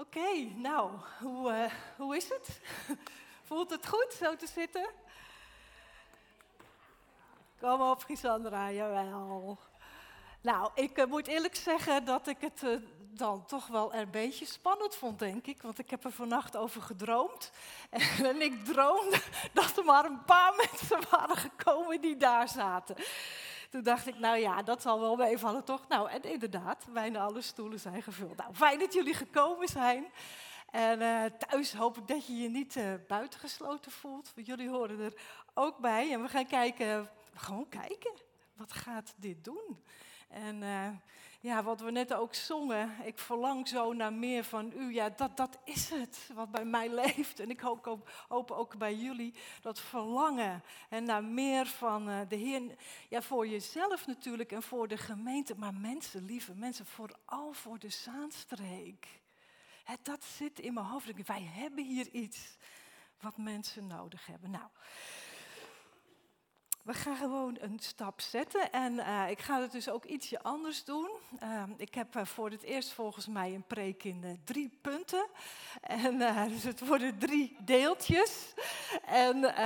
Oké, nou, hoe, uh, hoe is het? Voelt het goed zo te zitten? Kom op, Gisandra, jawel. Nou, ik uh, moet eerlijk zeggen dat ik het uh, dan toch wel een beetje spannend vond, denk ik. Want ik heb er vannacht over gedroomd. En ik droomde dat er maar een paar mensen waren gekomen die daar zaten. Toen dacht ik, nou ja, dat zal wel meevallen, toch? Nou, en inderdaad, bijna alle stoelen zijn gevuld. Nou, fijn dat jullie gekomen zijn. En uh, thuis hoop ik dat je je niet uh, buitengesloten voelt. Want jullie horen er ook bij. En we gaan kijken, gewoon kijken. Wat gaat dit doen? En uh, ja, wat we net ook zongen, ik verlang zo naar meer van u. Ja, dat, dat is het wat bij mij leeft. En ik hoop hoop ook bij jullie dat verlangen en naar meer van uh, de Heer. Ja, voor jezelf natuurlijk en voor de gemeente, maar mensen, lieve mensen, vooral voor de Zaanstreek. Hè, dat zit in mijn hoofd. Wij hebben hier iets wat mensen nodig hebben. Nou. We gaan gewoon een stap zetten en uh, ik ga het dus ook ietsje anders doen. Uh, ik heb uh, voor het eerst volgens mij een preek in drie punten. En, dus het worden drie deeltjes. En,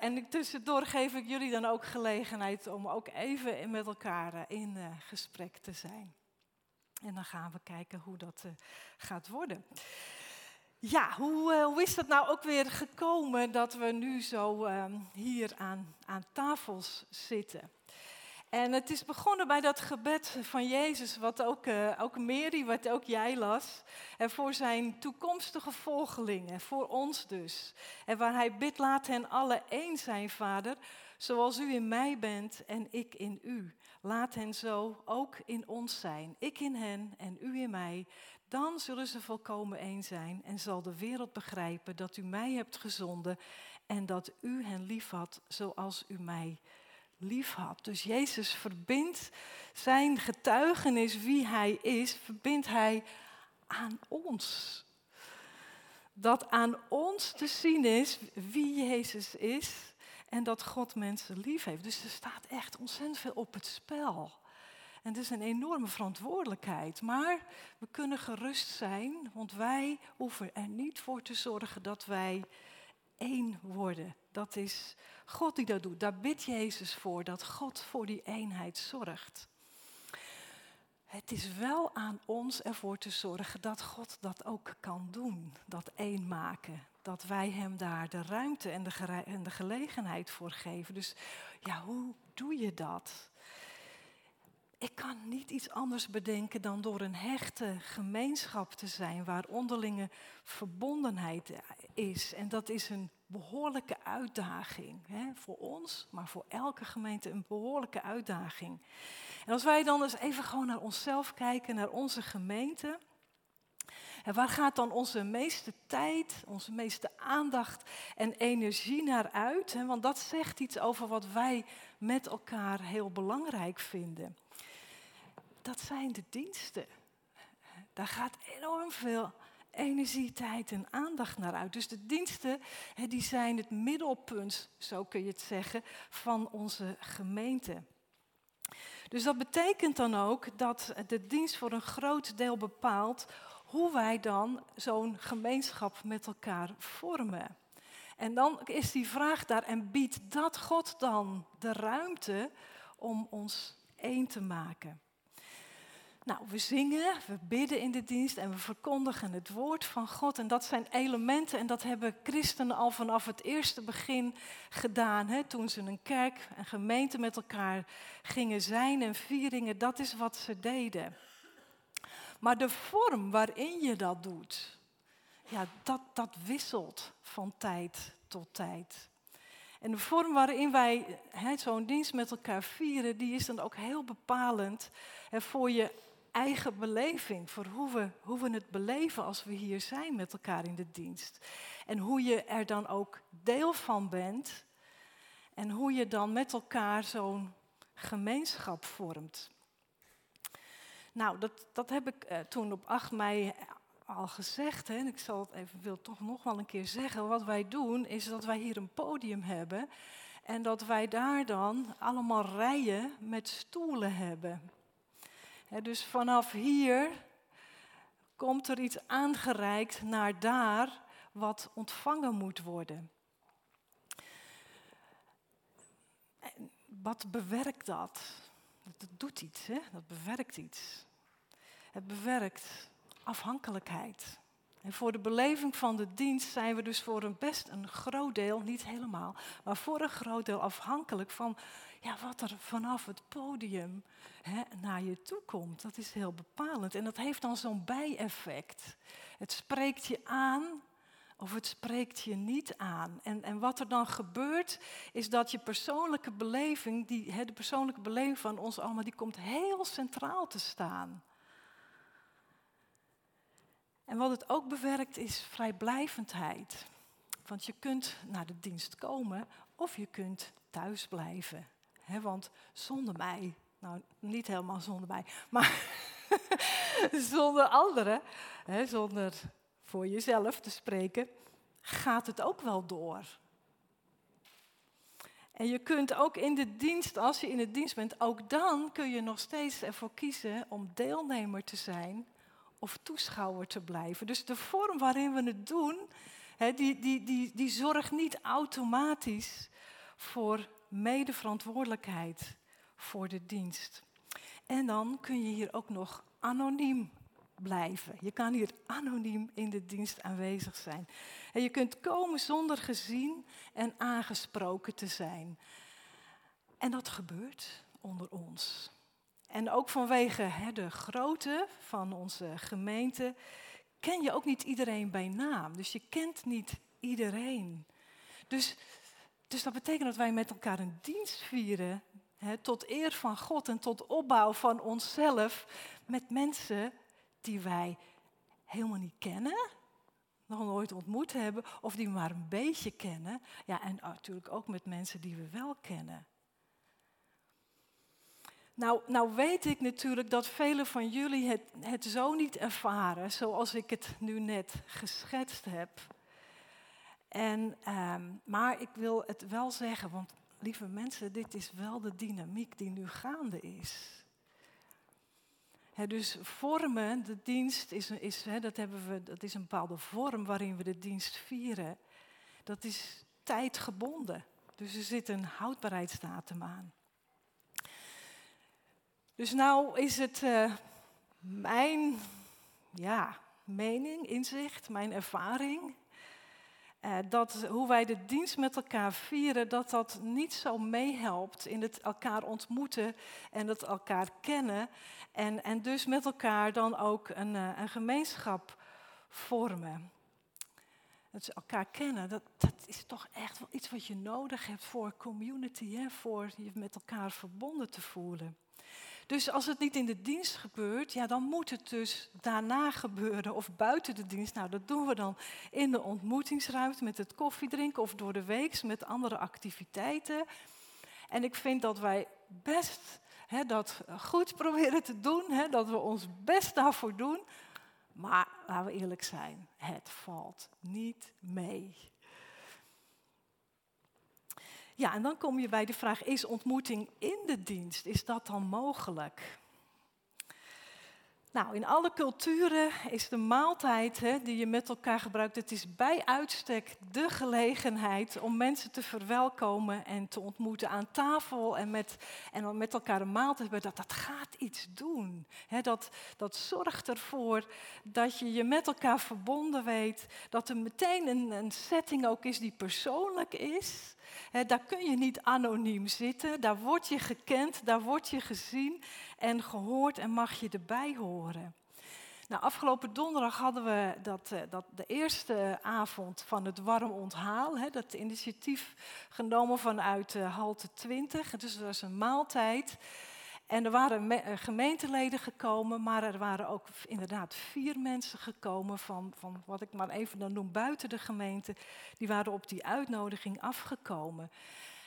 en tussendoor geef ik jullie dan ook gelegenheid om ook even met elkaar in gesprek te zijn. En dan gaan we kijken hoe dat gaat worden. Ja, hoe, uh, hoe, is dat nou ook weer gekomen dat we nu zo uh, hier aan, aan tafels zitten? En het is begonnen bij dat gebed van Jezus, wat ook, uh, Mary, wat ook jij las, en voor zijn toekomstige volgelingen, voor ons dus. En waar hij bidt, laat hen alle één zijn, Vader, zoals u in mij bent en ik in u. Laat hen zo ook in ons zijn, ik in hen en u in mij, dan zullen ze volkomen één zijn en zal de wereld begrijpen dat u mij hebt gezonden en dat u hen lief had zoals u mij lief had. Dus Jezus verbindt zijn getuigenis wie hij is, verbindt hij aan ons. Dat aan ons te zien is wie Jezus is en dat God mensen lief heeft. Dus er staat echt ontzettend veel op het spel. En het is een enorme verantwoordelijkheid. Maar we kunnen gerust zijn, want wij hoeven er niet voor te zorgen dat wij één worden. Dat is God die dat doet. Daar bidt Jezus voor, dat God voor die eenheid zorgt. Het is wel aan ons ervoor te zorgen dat God dat ook kan doen. Dat één maken. Dat wij Hem daar de ruimte en de, en de gelegenheid voor geven. Dus ja, hoe doe je dat? ik kan niet iets anders bedenken dan door een hechte gemeenschap te zijn waar onderlinge verbondenheid is. En dat is een behoorlijke uitdaging hè, voor ons, maar voor elke gemeente een behoorlijke uitdaging. En als wij dan eens even gewoon naar onszelf kijken, naar onze gemeente. En waar gaat dan onze meeste tijd, onze meeste aandacht en energie naar uit? Want dat zegt iets over wat wij met elkaar heel belangrijk vinden dat zijn de diensten. Daar gaat enorm veel energie, tijd en aandacht naar uit. Dus de diensten die zijn het middelpunt, zo kun je het zeggen, van onze gemeente. Dus dat betekent dan ook dat de dienst voor een groot deel bepaalt hoe wij dan zo'n gemeenschap met elkaar vormen. En dan is die vraag daar, en biedt dat God dan de ruimte om ons één te maken? Nou, we zingen, we bidden in de dienst en we verkondigen het woord van God. En dat zijn elementen en dat hebben christenen al vanaf het eerste begin gedaan. Hè? Toen ze een kerk, een gemeente met elkaar gingen zijn en vieringen, dat is wat ze deden. Maar de vorm waarin je dat doet, ja, dat, dat wisselt van tijd tot tijd. En de vorm waarin wij zo'n dienst met elkaar vieren, die is dan ook heel bepalend hè, voor je eigen beleving, voor hoe we, hoe we het beleven als we hier zijn met elkaar in de dienst. En hoe je er dan ook deel van bent en hoe je dan met elkaar zo'n gemeenschap vormt. Nou, dat, dat heb ik eh, toen op 8 mei al gezegd. Hè, en ik zal het even, wil toch nog wel een keer zeggen. Wat wij doen is dat wij hier een podium hebben. En dat wij daar dan allemaal rijen met stoelen hebben dus vanaf hier komt er iets aangereikt naar daar wat ontvangen moet worden. wat bewerkt dat? Dat doet iets, hè? dat bewerkt iets. Het bewerkt afhankelijkheid. En voor de beleving van de dienst zijn we dus voor een best een groot deel, niet helemaal, maar voor een groot deel afhankelijk van ja, wat er vanaf het podium hè, naar je toe komt. Dat is heel bepalend. En dat heeft dan zo'n bijeffect. Het spreekt je aan of het spreekt je niet aan. En, en wat er dan gebeurt, is dat je persoonlijke beleving, die, hè, de persoonlijke beleving van ons allemaal, die komt heel centraal te staan. En wat het ook bewerkt is vrijblijvendheid. Want je kunt naar de dienst komen of je kunt thuis blijven. want zonder mij, nou niet helemaal zonder mij, maar zonder anderen, zonder voor jezelf te spreken, gaat het ook wel door. En je kunt ook in de dienst, als je in de dienst bent, ook dan kun je nog steeds ervoor kiezen om deelnemer te zijn of toeschouwer te blijven. Dus de vorm waarin we het doen, die, die, die, die zorgt niet automatisch voor medeverantwoordelijkheid voor de dienst. En dan kun je hier ook nog anoniem blijven. Je kan hier anoniem in de dienst aanwezig zijn. En je kunt komen zonder gezien en aangesproken te zijn. En dat gebeurt onder ons. En ook vanwege hè, de grootte van onze gemeente ken je ook niet iedereen bij naam. Dus je kent niet iedereen. Dus, dus dat betekent dat wij met elkaar een dienst vieren. Hè, tot eer van God en tot opbouw van onszelf. Met mensen die wij helemaal niet kennen, nog nooit ontmoet hebben, of die maar een beetje kennen. Ja, en natuurlijk ook met mensen die we wel kennen. Nou, nou weet ik natuurlijk dat velen van jullie het, het zo niet ervaren zoals ik het nu net geschetst heb. En, ehm, maar ik wil het wel zeggen, want lieve mensen, dit is wel de dynamiek die nu gaande is dus vormen, de dienst, is, is, dat, hebben we, dat is een bepaalde vorm waarin we de dienst vieren. Dat is tijdgebonden. Dus er zit een houdbaarheidsdatum aan. Dus nou is het uh, mijn ja, mening, inzicht, mijn ervaring uh, dat hoe wij de dienst met elkaar vieren, dat dat niet zo meehelpt in het elkaar ontmoeten en het elkaar kennen. En, en dus met elkaar dan ook een, uh, een gemeenschap vormen. Dat ze elkaar kennen, dat, dat is toch echt wel iets wat je nodig hebt voor community, hè, voor je met elkaar verbonden te voelen. Dus als het niet in de dienst gebeurt, ja, dan moet het dus daarna gebeuren of buiten de dienst. Nou, dat doen we dan in de ontmoetingsruimte met het koffiedrinken of door de week met andere activiteiten. En ik vind dat wij best dat goed proberen te doen, dat we ons best daarvoor doen. Maar laten we eerlijk zijn, het valt niet mee. Ja, en dan kom je bij de vraag, is ontmoeting in de dienst, is dat dan mogelijk? Nou, in alle culturen is de maaltijd hè, die je met elkaar gebruikt, het is bij uitstek de gelegenheid om mensen te verwelkomen en te ontmoeten aan tafel en met, en met elkaar een maaltijd hebben. Dat, dat gaat iets doen. Hè, dat, dat zorgt ervoor dat je je met elkaar verbonden weet, dat er meteen een, een setting ook is die persoonlijk is daar kun je niet anoniem zitten, daar word je gekend, daar word je gezien en gehoord en mag je erbij horen. Nou, afgelopen donderdag hadden we dat, eh, dat de eerste avond van het warm onthaal. Hè, dat initiatief genomen vanuit uh, Halte 20. Dus dat was een maaltijd. En er waren eh, gemeenteleden gekomen, maar er waren ook inderdaad vier mensen gekomen van, van wat ik maar even dan noem buiten de gemeente. Die waren op die uitnodiging afgekomen.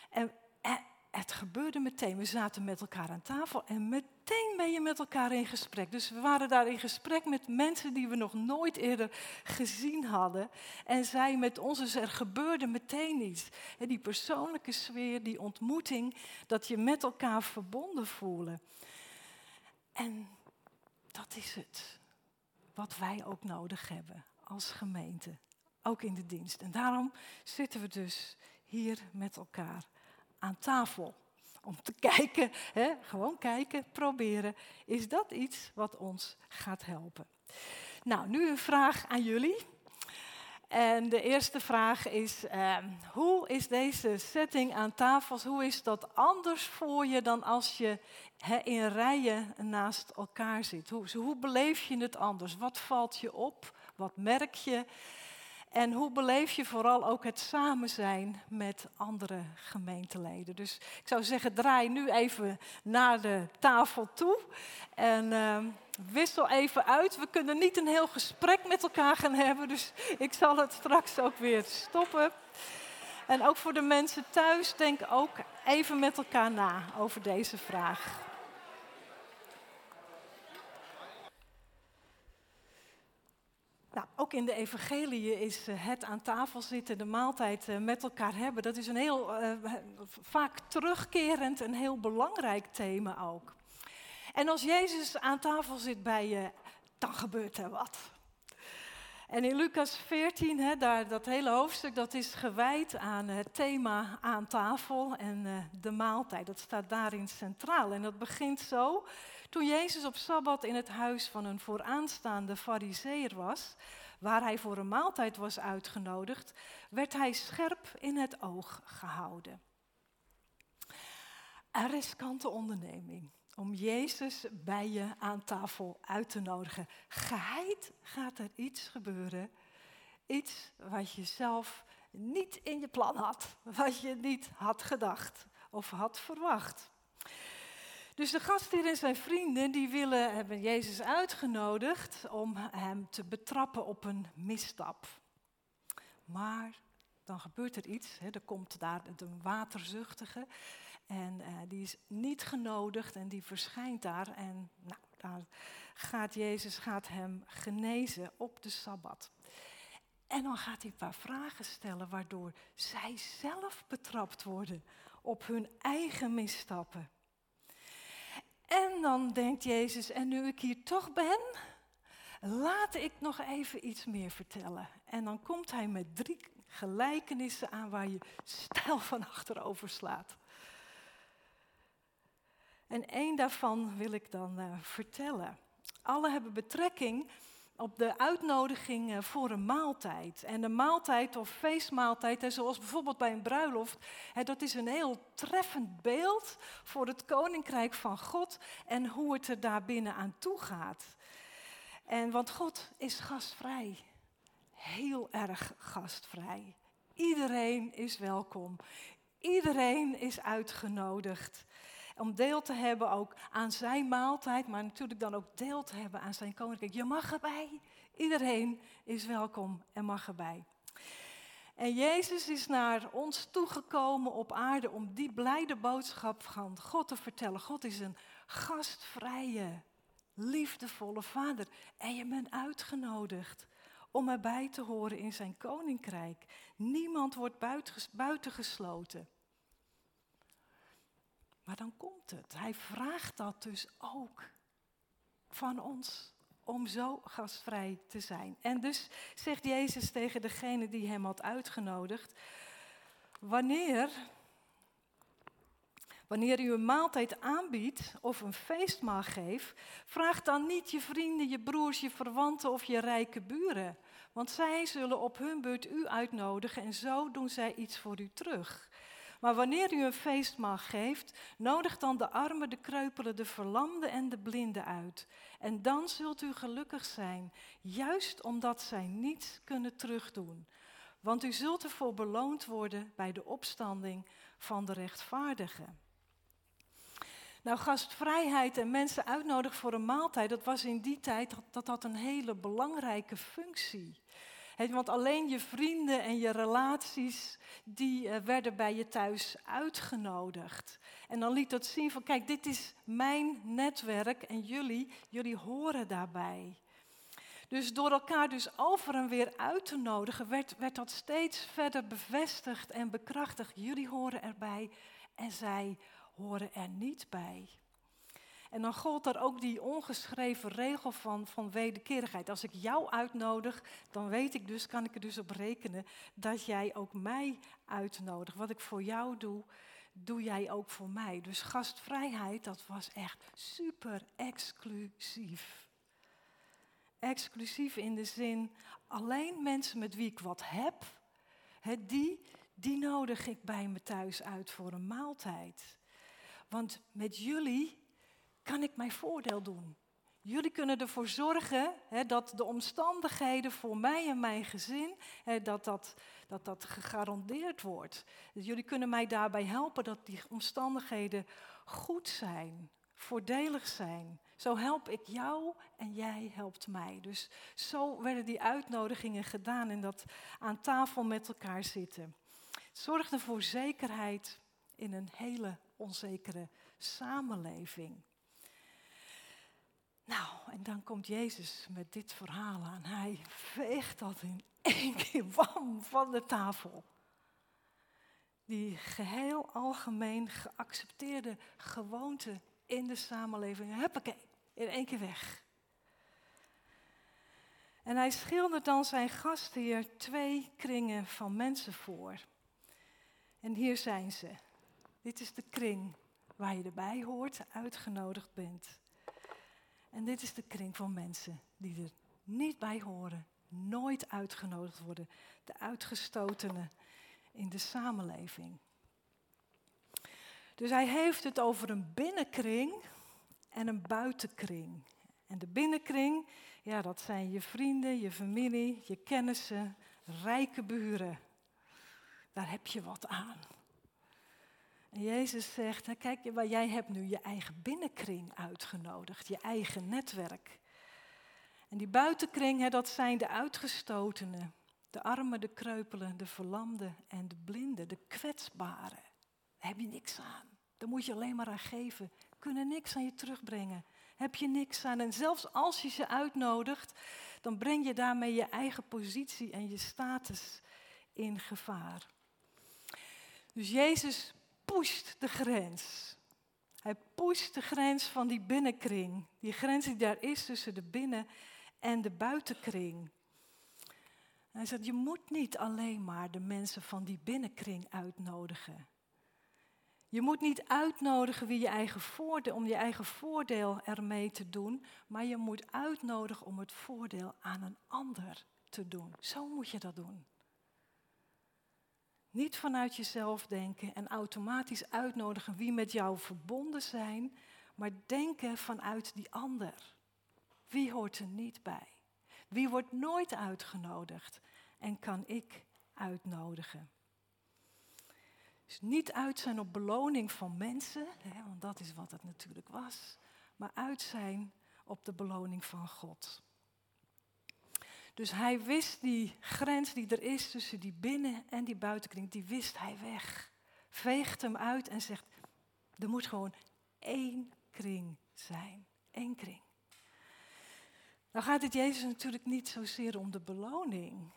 En, en het gebeurde meteen. We zaten met elkaar aan tafel en meteen ben je met elkaar in gesprek. Dus we waren daar in gesprek met mensen die we nog nooit eerder gezien hadden. En zij met ons, dus er gebeurde meteen iets. Die persoonlijke sfeer, die ontmoeting, dat je met elkaar verbonden voelen. En dat is het. wat wij ook nodig hebben als gemeente, ook in de dienst. En daarom zitten we dus hier met elkaar aan tafel. Om te kijken, hè, gewoon kijken, proberen. Is dat iets wat ons gaat helpen? Nou, nu een vraag aan jullie. En de eerste vraag is, ehm, hoe is deze setting aan tafels, hoe is dat anders voor je dan als je in rijen naast elkaar zit? Hoe, hoe beleef je het anders? Wat valt je op? Wat merk je? En hoe beleef je vooral ook het samen zijn met andere gemeenteleden? Dus ik zou zeggen, draai nu even naar de tafel toe en uh, wissel even uit. We kunnen niet een heel gesprek met elkaar gaan hebben, dus ik zal het straks ook weer stoppen. En ook voor de mensen thuis, denk ook even met elkaar na over deze vraag. Nou, ook in de evangelie is eh, het aan tafel zitten, de maaltijd eh, met elkaar hebben. Dat is een heel uh, vaak terugkerend en heel belangrijk thema ook. En als Jezus aan tafel zit bij je, dan gebeurt er wat. En in Lucas 14, hè, daar, dat hele hoofdstuk, dat is gewijd aan het thema aan tafel en de maaltijd. Dat staat daarin centraal. En dat begint zo. Toen Jezus op Sabbat in het huis van een vooraanstaande fariseer was, waar hij voor een maaltijd was uitgenodigd, werd hij scherp in het oog gehouden. Een riskante onderneming om Jezus bij je aan tafel uit te nodigen. Geheid gaat er iets gebeuren, iets wat je zelf niet in je plan had, wat je niet had gedacht of had verwacht. Dus de gastheer en zijn vrienden die willen, hebben Jezus uitgenodigd om hem te betrappen op een misstap. Maar dan gebeurt er iets. Hè. Er komt daar een waterzuchtige en uh, die is niet genodigd en die verschijnt daar. En nou, daar gaat Jezus gaat hem genezen op de Sabbat. En dan gaat hij een paar vragen stellen waardoor zij zelf betrapt worden op hun eigen misstappen. En dan denkt Jezus, en nu ik hier toch ben, laat ik nog even iets meer vertellen. En dan komt hij met drie gelijkenissen aan waar je stijl van achterover slaat. En één daarvan wil ik dan uh, vertellen. Alle hebben betrekking op de uitnodiging voor een maaltijd. En een maaltijd of feestmaaltijd, zoals bijvoorbeeld bij een bruiloft, dat is een heel treffend beeld voor het koninkrijk van God en hoe het er daar binnen aan toe gaat. En want God is gastvrij, heel erg gastvrij. Iedereen is welkom, iedereen is uitgenodigd om deel te hebben ook aan zijn maaltijd, maar natuurlijk dan ook deel te hebben aan zijn koninkrijk. Je mag erbij. Iedereen is welkom en mag erbij. En Jezus is naar ons toegekomen op aarde om die blijde boodschap van God te vertellen. God is een gastvrije, liefdevolle vader. En je bent uitgenodigd om erbij te horen in zijn koninkrijk. Niemand wordt buitengesloten. Maar dan komt het. Hij vraagt dat dus ook van ons om zo gastvrij te zijn. En dus zegt Jezus tegen degene die hem had uitgenodigd: Wanneer, wanneer u een maaltijd aanbiedt of een feestmaal geeft, vraag dan niet je vrienden, je broers, je verwanten of je rijke buren. Want zij zullen op hun beurt u uitnodigen en zo doen zij iets voor u terug. Maar wanneer u een feestmaal geeft, nodig dan de armen, de kreupelen, de verlamden en de blinden uit. En dan zult u gelukkig zijn, juist omdat zij niets kunnen terugdoen. Want u zult ervoor beloond worden bij de opstanding van de rechtvaardigen. Nou, gastvrijheid en mensen uitnodigen voor een maaltijd, dat was in die tijd, dat had een hele belangrijke functie want alleen je vrienden en je relaties, die uh, werden bij je thuis uitgenodigd. En dan liet dat zien van, kijk, dit is mijn netwerk en jullie, jullie horen daarbij. Dus door elkaar dus over en weer uit te nodigen, werd, werd dat steeds verder bevestigd en bekrachtigd. Jullie horen erbij en zij horen er niet bij. En dan gold er ook die ongeschreven regel van, van wederkerigheid. Als ik jou uitnodig, dan weet ik dus, kan ik er dus op rekenen dat jij ook mij uitnodigt. Wat ik voor jou doe, doe jij ook voor mij. Dus gastvrijheid, dat was echt super exclusief. Exclusief in de zin, alleen mensen met wie ik wat heb, die, die nodig ik bij me thuis uit voor een maaltijd. Want met jullie kan ik mijn voordeel doen. Jullie kunnen ervoor zorgen hè, dat de omstandigheden voor mij en mijn gezin, hè, dat, dat, dat dat gegarandeerd wordt. Jullie kunnen mij daarbij helpen dat die omstandigheden goed zijn, voordelig zijn. Zo help ik jou en jij helpt mij. Dus zo werden die uitnodigingen gedaan en dat aan tafel met elkaar zitten. Zorgde voor zekerheid in een hele onzekere samenleving. Nou, en dan komt Jezus met dit verhaal aan. Hij veegt dat in één keer wam van de tafel. Die geheel algemeen geaccepteerde gewoonte in de samenleving, huppakee, in één keer weg. En hij schildert dan zijn gastheer twee kringen van mensen voor. En hier zijn ze. Dit is de kring waar je erbij hoort, uitgenodigd bent. En dit is de kring van mensen die er niet bij horen, nooit uitgenodigd worden, de uitgestotenen in de samenleving. Dus hij heeft het over een binnenkring en een buitenkring. En de binnenkring, ja, dat zijn je vrienden, je familie, je kennissen, rijke buren. Daar heb je wat aan. Jezus zegt, kijk, jij hebt nu je eigen binnenkring uitgenodigd, je eigen netwerk. En die buitenkring, dat zijn de uitgestotenen, de armen, de kreupelen, de verlamden en de blinden, de kwetsbaren. Daar heb je niks aan. Daar moet je alleen maar aan geven. Kunnen niks aan je terugbrengen. Heb je niks aan. En zelfs als je ze uitnodigt, dan breng je daarmee je eigen positie en je status in gevaar. Dus Jezus pusht de grens. Hij pusht de grens van die binnenkring. Die grens die daar is tussen de binnen- en de buitenkring. Hij zegt, je moet niet alleen maar de mensen van die binnenkring uitnodigen. Je moet niet uitnodigen wie je eigen voordeel, om je eigen voordeel ermee te doen, maar je moet uitnodigen om het voordeel aan een ander te doen. Zo moet je dat doen. Niet vanuit jezelf denken en automatisch uitnodigen wie met jou verbonden zijn, maar denken vanuit die ander. Wie hoort er niet bij? Wie wordt nooit uitgenodigd en kan ik uitnodigen? Dus niet uit zijn op beloning van mensen, hè, want dat is wat het natuurlijk was, maar uit zijn op de beloning van God. Dus hij wist die grens die er is tussen die binnen- en die buitenkring, die wist hij weg. Veegt hem uit en zegt, er moet gewoon één kring zijn. Eén kring. Nou gaat het Jezus natuurlijk niet zozeer om de beloning.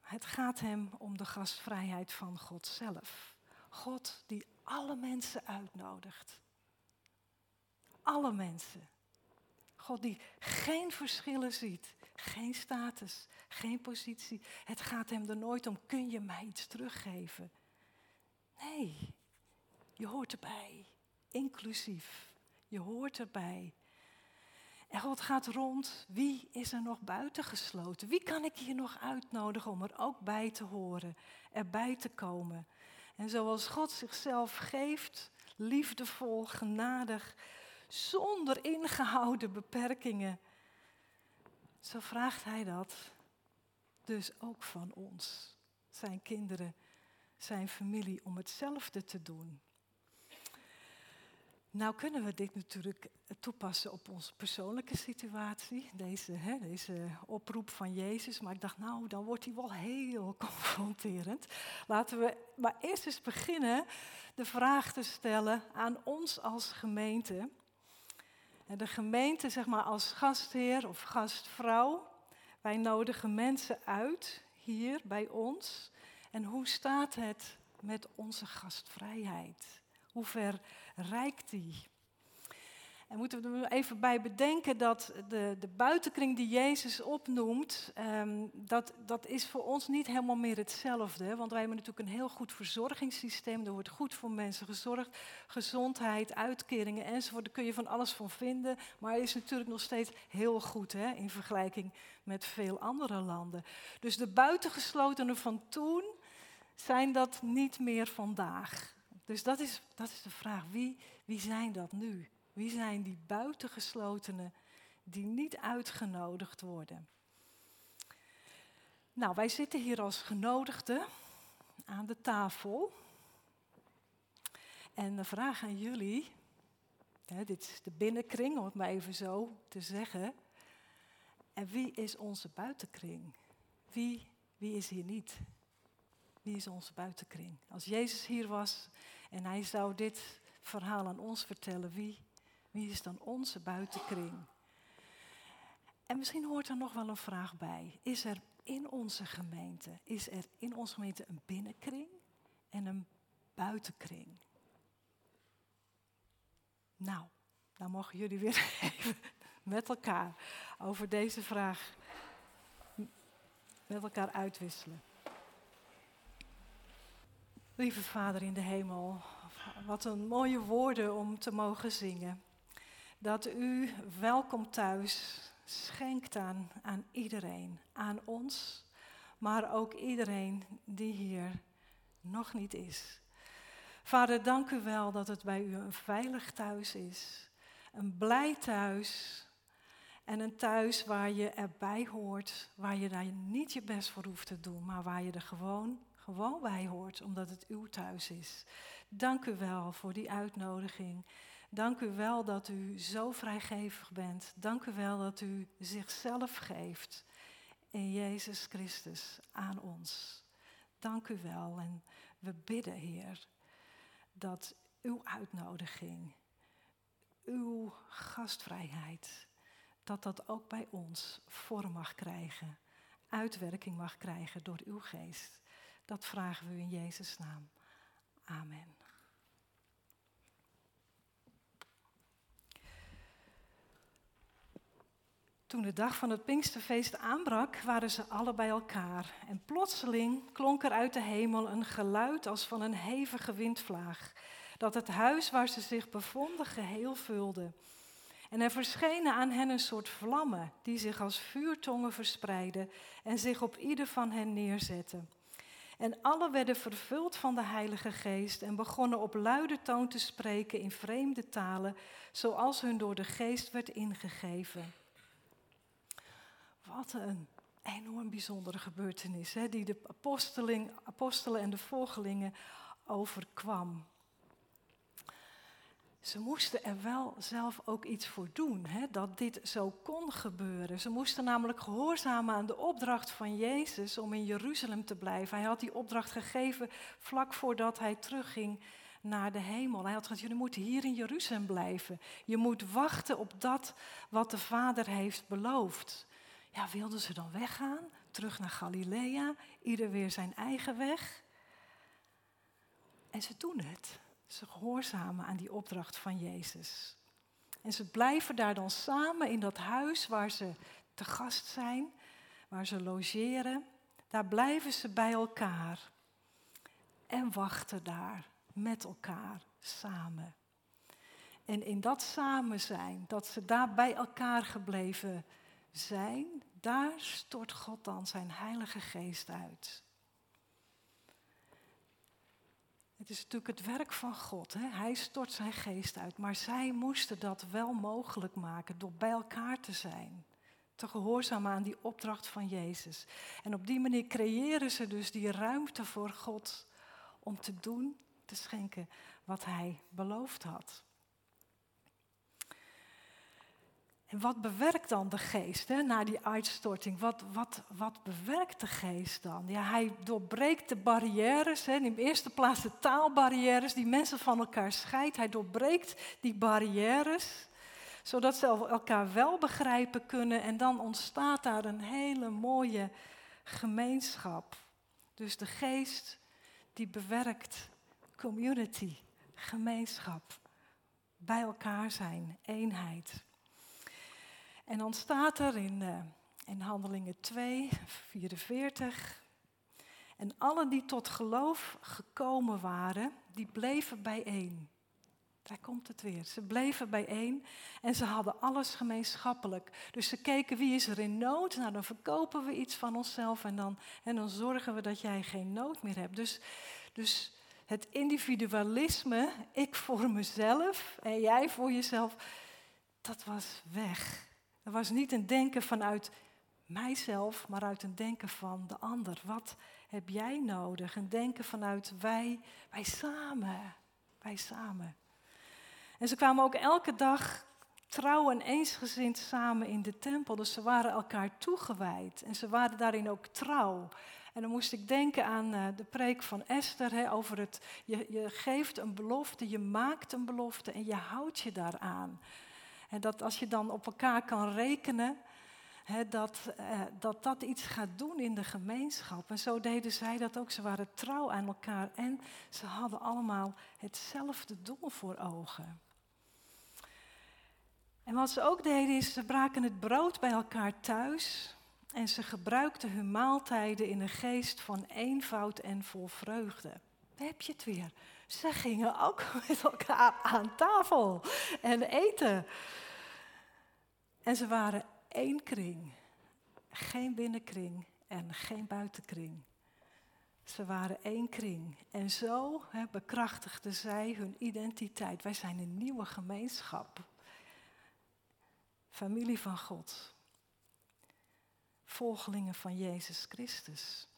Het gaat hem om de gastvrijheid van God zelf. God die alle mensen uitnodigt. Alle mensen. God die geen verschillen ziet, geen status, geen positie. Het gaat hem er nooit om, kun je mij iets teruggeven? Nee, je hoort erbij, inclusief. Je hoort erbij. En God gaat rond, wie is er nog buitengesloten? Wie kan ik hier nog uitnodigen om er ook bij te horen, erbij te komen? En zoals God zichzelf geeft, liefdevol, genadig, zonder ingehouden beperkingen, zo vraagt Hij dat dus ook van ons, zijn kinderen, zijn familie, om hetzelfde te doen. Nou kunnen we dit natuurlijk toepassen op onze persoonlijke situatie, deze, hè, deze oproep van Jezus. Maar ik dacht, nou, dan wordt hij wel heel confronterend. Laten we maar eerst eens beginnen de vraag te stellen aan ons als gemeente. De gemeente, zeg maar, als gastheer of gastvrouw, wij nodigen mensen uit hier bij ons. En hoe staat het met onze gastvrijheid? Hoe ver reikt die? En moeten we er even bij bedenken dat de, de buitenkring die Jezus opnoemt, ehm, dat, dat is voor ons niet helemaal meer hetzelfde. Want wij hebben natuurlijk een heel goed verzorgingssysteem. Er wordt goed voor mensen gezorgd. Gezondheid, uitkeringen enzovoort. Daar kun je van alles van vinden. Maar het is natuurlijk nog steeds heel goed hè, in vergelijking met veel andere landen. Dus de buitengeslotenen van toen zijn dat niet meer vandaag. Dus dat is, dat is de vraag. Wie, wie zijn dat nu? Wie zijn die buitengeslotenen die niet uitgenodigd worden? Nou, wij zitten hier als genodigden aan de tafel. En de vraag aan jullie, hè, dit is de binnenkring om het maar even zo te zeggen. En wie is onze buitenkring? Wie, wie is hier niet? Wie is onze buitenkring? Als Jezus hier was en hij zou dit verhaal aan ons vertellen, wie, wie is dan onze buitenkring? En misschien hoort er nog wel een vraag bij. Is er in onze gemeente, is er in onze gemeente een binnenkring en een buitenkring? Nou, dan mogen jullie weer even met elkaar over deze vraag met elkaar uitwisselen. Lieve Vader in de hemel, wat een mooie woorden om te mogen zingen. Dat u welkom thuis schenkt aan, aan iedereen, aan ons, maar ook iedereen die hier nog niet is. Vader, dank u wel dat het bij u een veilig thuis is, een blij thuis en een thuis waar je erbij hoort, waar je daar niet je best voor hoeft te doen, maar waar je er gewoon gewoon bij hoort, omdat het uw thuis is. Dank u wel voor die uitnodiging. Dank u wel dat u zo vrijgevig bent. Dank u wel dat u zichzelf geeft in Jezus Christus aan ons. Dank u wel en we bidden, Heer, dat uw uitnodiging, uw gastvrijheid, dat dat ook bij ons vorm mag krijgen, uitwerking mag krijgen door uw geest. Dat vragen we in Jezus' naam. Amen. Toen de dag van het Pinksterfeest aanbrak, waren ze alle bij elkaar. En plotseling klonk er uit de hemel een geluid als van een hevige windvlaag, dat het huis waar ze zich bevonden geheel vulde. En er verschenen aan hen een soort vlammen, die zich als vuurtongen verspreidden en zich op ieder van hen neerzetten. En alle werden vervuld van de Heilige Geest en begonnen op luide toon te spreken in vreemde talen, zoals hun door de Geest werd ingegeven. Wat een enorm bijzondere gebeurtenis, hè, die de apostelen en de volgelingen overkwam ze moesten er wel zelf ook iets voor doen, hè, dat dit zo kon gebeuren. Ze moesten namelijk gehoorzamen aan de opdracht van Jezus om in Jeruzalem te blijven. Hij had die opdracht gegeven vlak voordat hij terugging naar de hemel. Hij had gezegd, jullie moeten hier in Jeruzalem blijven. Je moet wachten op dat wat de Vader heeft beloofd. Ja, wilden ze dan weggaan? Terug naar Galilea? Ieder weer zijn eigen weg? En ze doen het. Ze gehoorzamen aan die opdracht van Jezus. En ze blijven daar dan samen in dat huis waar ze te gast zijn, waar ze logeren. Daar blijven ze bij elkaar en wachten daar met elkaar samen. En in dat samen zijn, dat ze daar bij elkaar gebleven zijn, daar stort God dan zijn Heilige Geest uit. Het is natuurlijk het werk van God. Hè? Hij stort zijn geest uit. Maar zij moesten dat wel mogelijk maken door bij elkaar te zijn. Te gehoorzamen aan die opdracht van Jezus. En op die manier creëren ze dus die ruimte voor God om te doen, te schenken wat Hij beloofd had. En wat bewerkt dan de geest hè, na die uitstorting? Wat, wat, wat bewerkt de geest dan? Ja, hij doorbreekt de barrières, hè, in de eerste plaats de taalbarrières die mensen van elkaar scheidt. Hij doorbreekt die barrières, zodat ze elkaar wel begrijpen kunnen. En dan ontstaat daar een hele mooie gemeenschap. Dus de geest die bewerkt community, gemeenschap, Bij elkaar zijn, eenheid. En dan staat er in, uh, in Handelingen 2, 44. En allen die tot geloof gekomen waren, die bleven bijeen. Daar komt het weer. Ze bleven bijeen en ze hadden alles gemeenschappelijk. Dus ze keken wie is er in nood. Nou, dan verkopen we iets van onszelf en dan, en dan zorgen we dat jij geen nood meer hebt. Dus, dus het individualisme, ik voor mezelf en jij voor jezelf, dat was weg. Er was niet een denken vanuit mijzelf, maar uit een denken van de ander. Wat heb jij nodig? Een denken vanuit wij, wij samen, wij samen. En ze kwamen ook elke dag trouw en eensgezind samen in de tempel. Dus ze waren elkaar toegewijd en ze waren daarin ook trouw. En dan moest ik denken aan uh, de preek van Esther hè, over het, je, je geeft een belofte, je maakt een belofte en je houdt je daaraan. Dat als je dan op elkaar kan rekenen, dat, uh, dat dat iets gaat doen in de gemeenschap. En zo deden zij dat ook. Ze waren trouw aan elkaar en ze hadden allemaal hetzelfde doel voor ogen. En wat ze ook deden is, ze braken het brood bij elkaar thuis en ze gebruikten hun maaltijden in een geest van eenvoud en vol vreugde. Heb je het weer. Ze gingen ook met elkaar aan tafel en eten. En ze waren één kring. Geen binnenkring en geen buitenkring. Ze waren één kring. En zo bekrachtigden zij hun identiteit. Wij zijn een nieuwe gemeenschap. Familie van God. Volgelingen van Jezus Christus.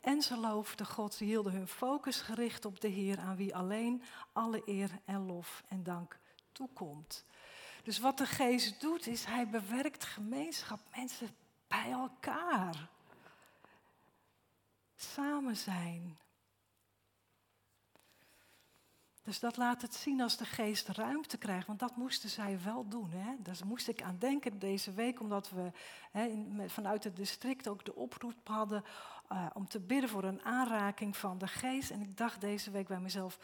En ze loofden God, ze hielden hun focus gericht op de Heer, aan wie alleen alle eer en lof en dank toekomt. Dus wat de geest doet, is hij bewerkt gemeenschap, mensen bij elkaar. Samen zijn. Dus dat laat het zien als de geest ruimte krijgt, want dat moesten zij wel doen. Hè? Daar moest ik aan denken deze week, omdat we hè, vanuit het district ook de oproep hadden uh, om te bidden voor een aanraking van de geest. En ik dacht deze week bij mezelf,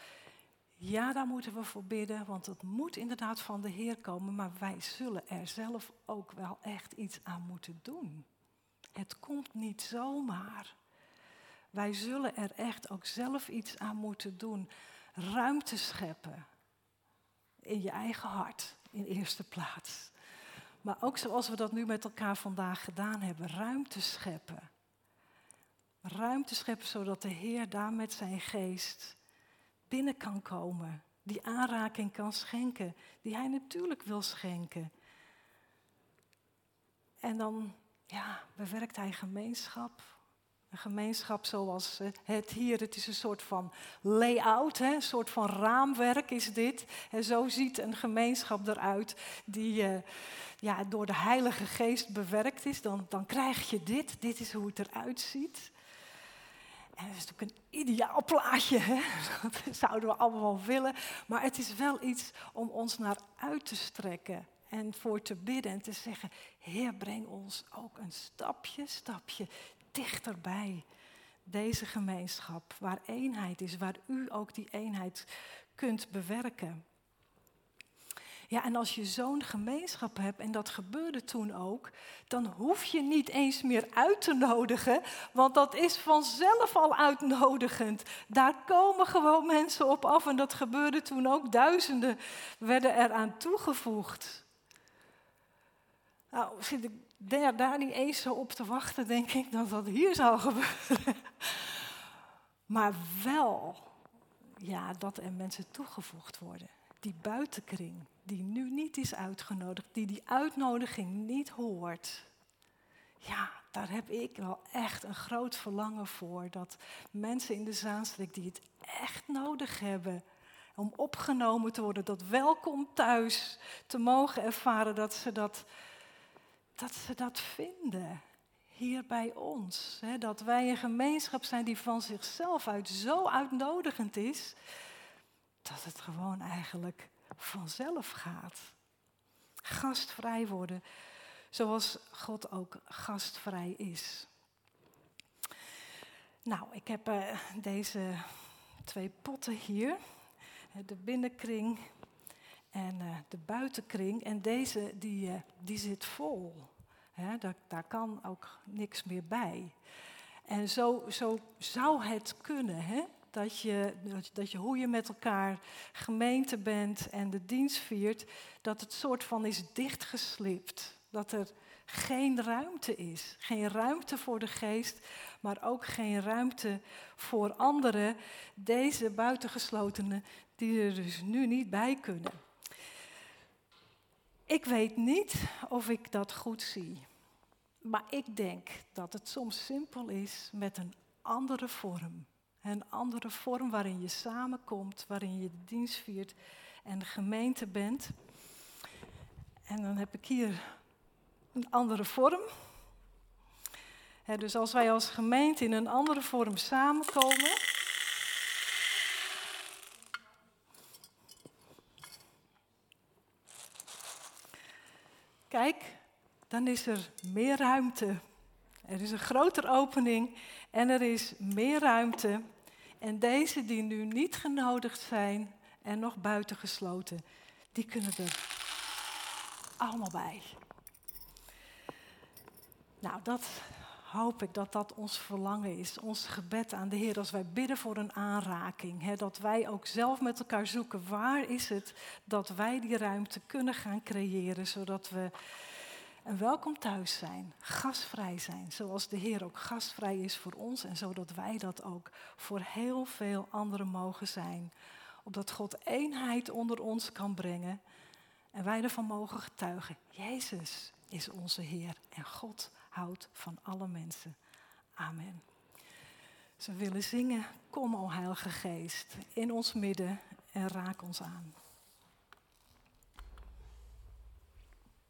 ja, daar moeten we voor bidden, want het moet inderdaad van de Heer komen, maar wij zullen er zelf ook wel echt iets aan moeten doen. Het komt niet zomaar. Wij zullen er echt ook zelf iets aan moeten doen. Ruimte scheppen in je eigen hart in eerste plaats. Maar ook zoals we dat nu met elkaar vandaag gedaan hebben, ruimte scheppen. Ruimte scheppen zodat de Heer daar met zijn geest binnen kan komen. Die aanraking kan schenken, die hij natuurlijk wil schenken. En dan ja, bewerkt hij gemeenschap. Een gemeenschap zoals het hier, het is een soort van layout, hè? een soort van raamwerk is dit. En zo ziet een gemeenschap eruit die uh, ja, door de Heilige Geest bewerkt is. Dan, dan krijg je dit, dit is hoe het eruit ziet. En dat is natuurlijk een ideaal plaatje, hè? dat zouden we allemaal wel willen. Maar het is wel iets om ons naar uit te strekken en voor te bidden en te zeggen, Heer, breng ons ook een stapje, stapje dichterbij deze gemeenschap, waar eenheid is, waar u ook die eenheid kunt bewerken. Ja, en als je zo'n gemeenschap hebt, en dat gebeurde toen ook, dan hoef je niet eens meer uit te nodigen, want dat is vanzelf al uitnodigend. Daar komen gewoon mensen op af en dat gebeurde toen ook. Duizenden werden eraan toegevoegd. Nou, zit ik daar, daar niet eens zo op te wachten, denk ik, dat dat hier zou gebeuren. Maar wel, ja, dat er mensen toegevoegd worden. Die buitenkring die nu niet is uitgenodigd, die die uitnodiging niet hoort. Ja, daar heb ik wel echt een groot verlangen voor. Dat mensen in de Zaanstreek die het echt nodig hebben om opgenomen te worden, dat welkom thuis te mogen ervaren, dat ze dat, dat, ze dat vinden hier bij ons. Hè? Dat wij een gemeenschap zijn die van zichzelf uit zo uitnodigend is, dat het gewoon eigenlijk vanzelf gaat. Gastvrij worden, zoals God ook gastvrij is. Nou, ik heb uh, deze twee potten hier. De binnenkring En uh, de buitenkring, en deze die, die zit vol. Daar, daar kan ook niks meer bij. En zo, zo zou het kunnen, hè? Dat, je, dat je hoe je met elkaar gemeente bent en de dienst viert, dat het soort van is dichtgeslipt. Dat er geen ruimte is. Geen ruimte voor de geest, maar ook geen ruimte voor anderen, deze buitengeslotenen, die er dus nu niet bij kunnen. Ik weet niet of ik dat goed zie. Maar ik denk dat het soms simpel is met een andere vorm. Een andere vorm waarin je samenkomt, waarin je de dienst viert en de gemeente bent. En dan heb ik hier een andere vorm. dus als wij als gemeente in een andere vorm samenkomen. Kijk, dan is er meer ruimte. Er is een grotere opening en er is meer ruimte. En deze die nu niet genodigd zijn en nog buitengesloten, die kunnen er allemaal bij. Nou, dat hoop ik dat dat ons verlangen is, ons gebed aan de Heer als wij bidden voor een aanraking. Hè, dat wij ook zelf met elkaar zoeken waar is het dat wij die ruimte kunnen gaan creëren, zodat we een welkom thuis zijn, gastvrij zijn, zoals de Heer ook gastvrij is voor ons en zodat wij dat ook voor heel veel anderen mogen zijn. Opdat God eenheid onder ons kan brengen en wij ervan mogen getuigen. Jezus is onze Heer en God houdt van alle mensen. Amen. Ze willen zingen, kom o Heilige Geest, in ons midden en raak ons aan.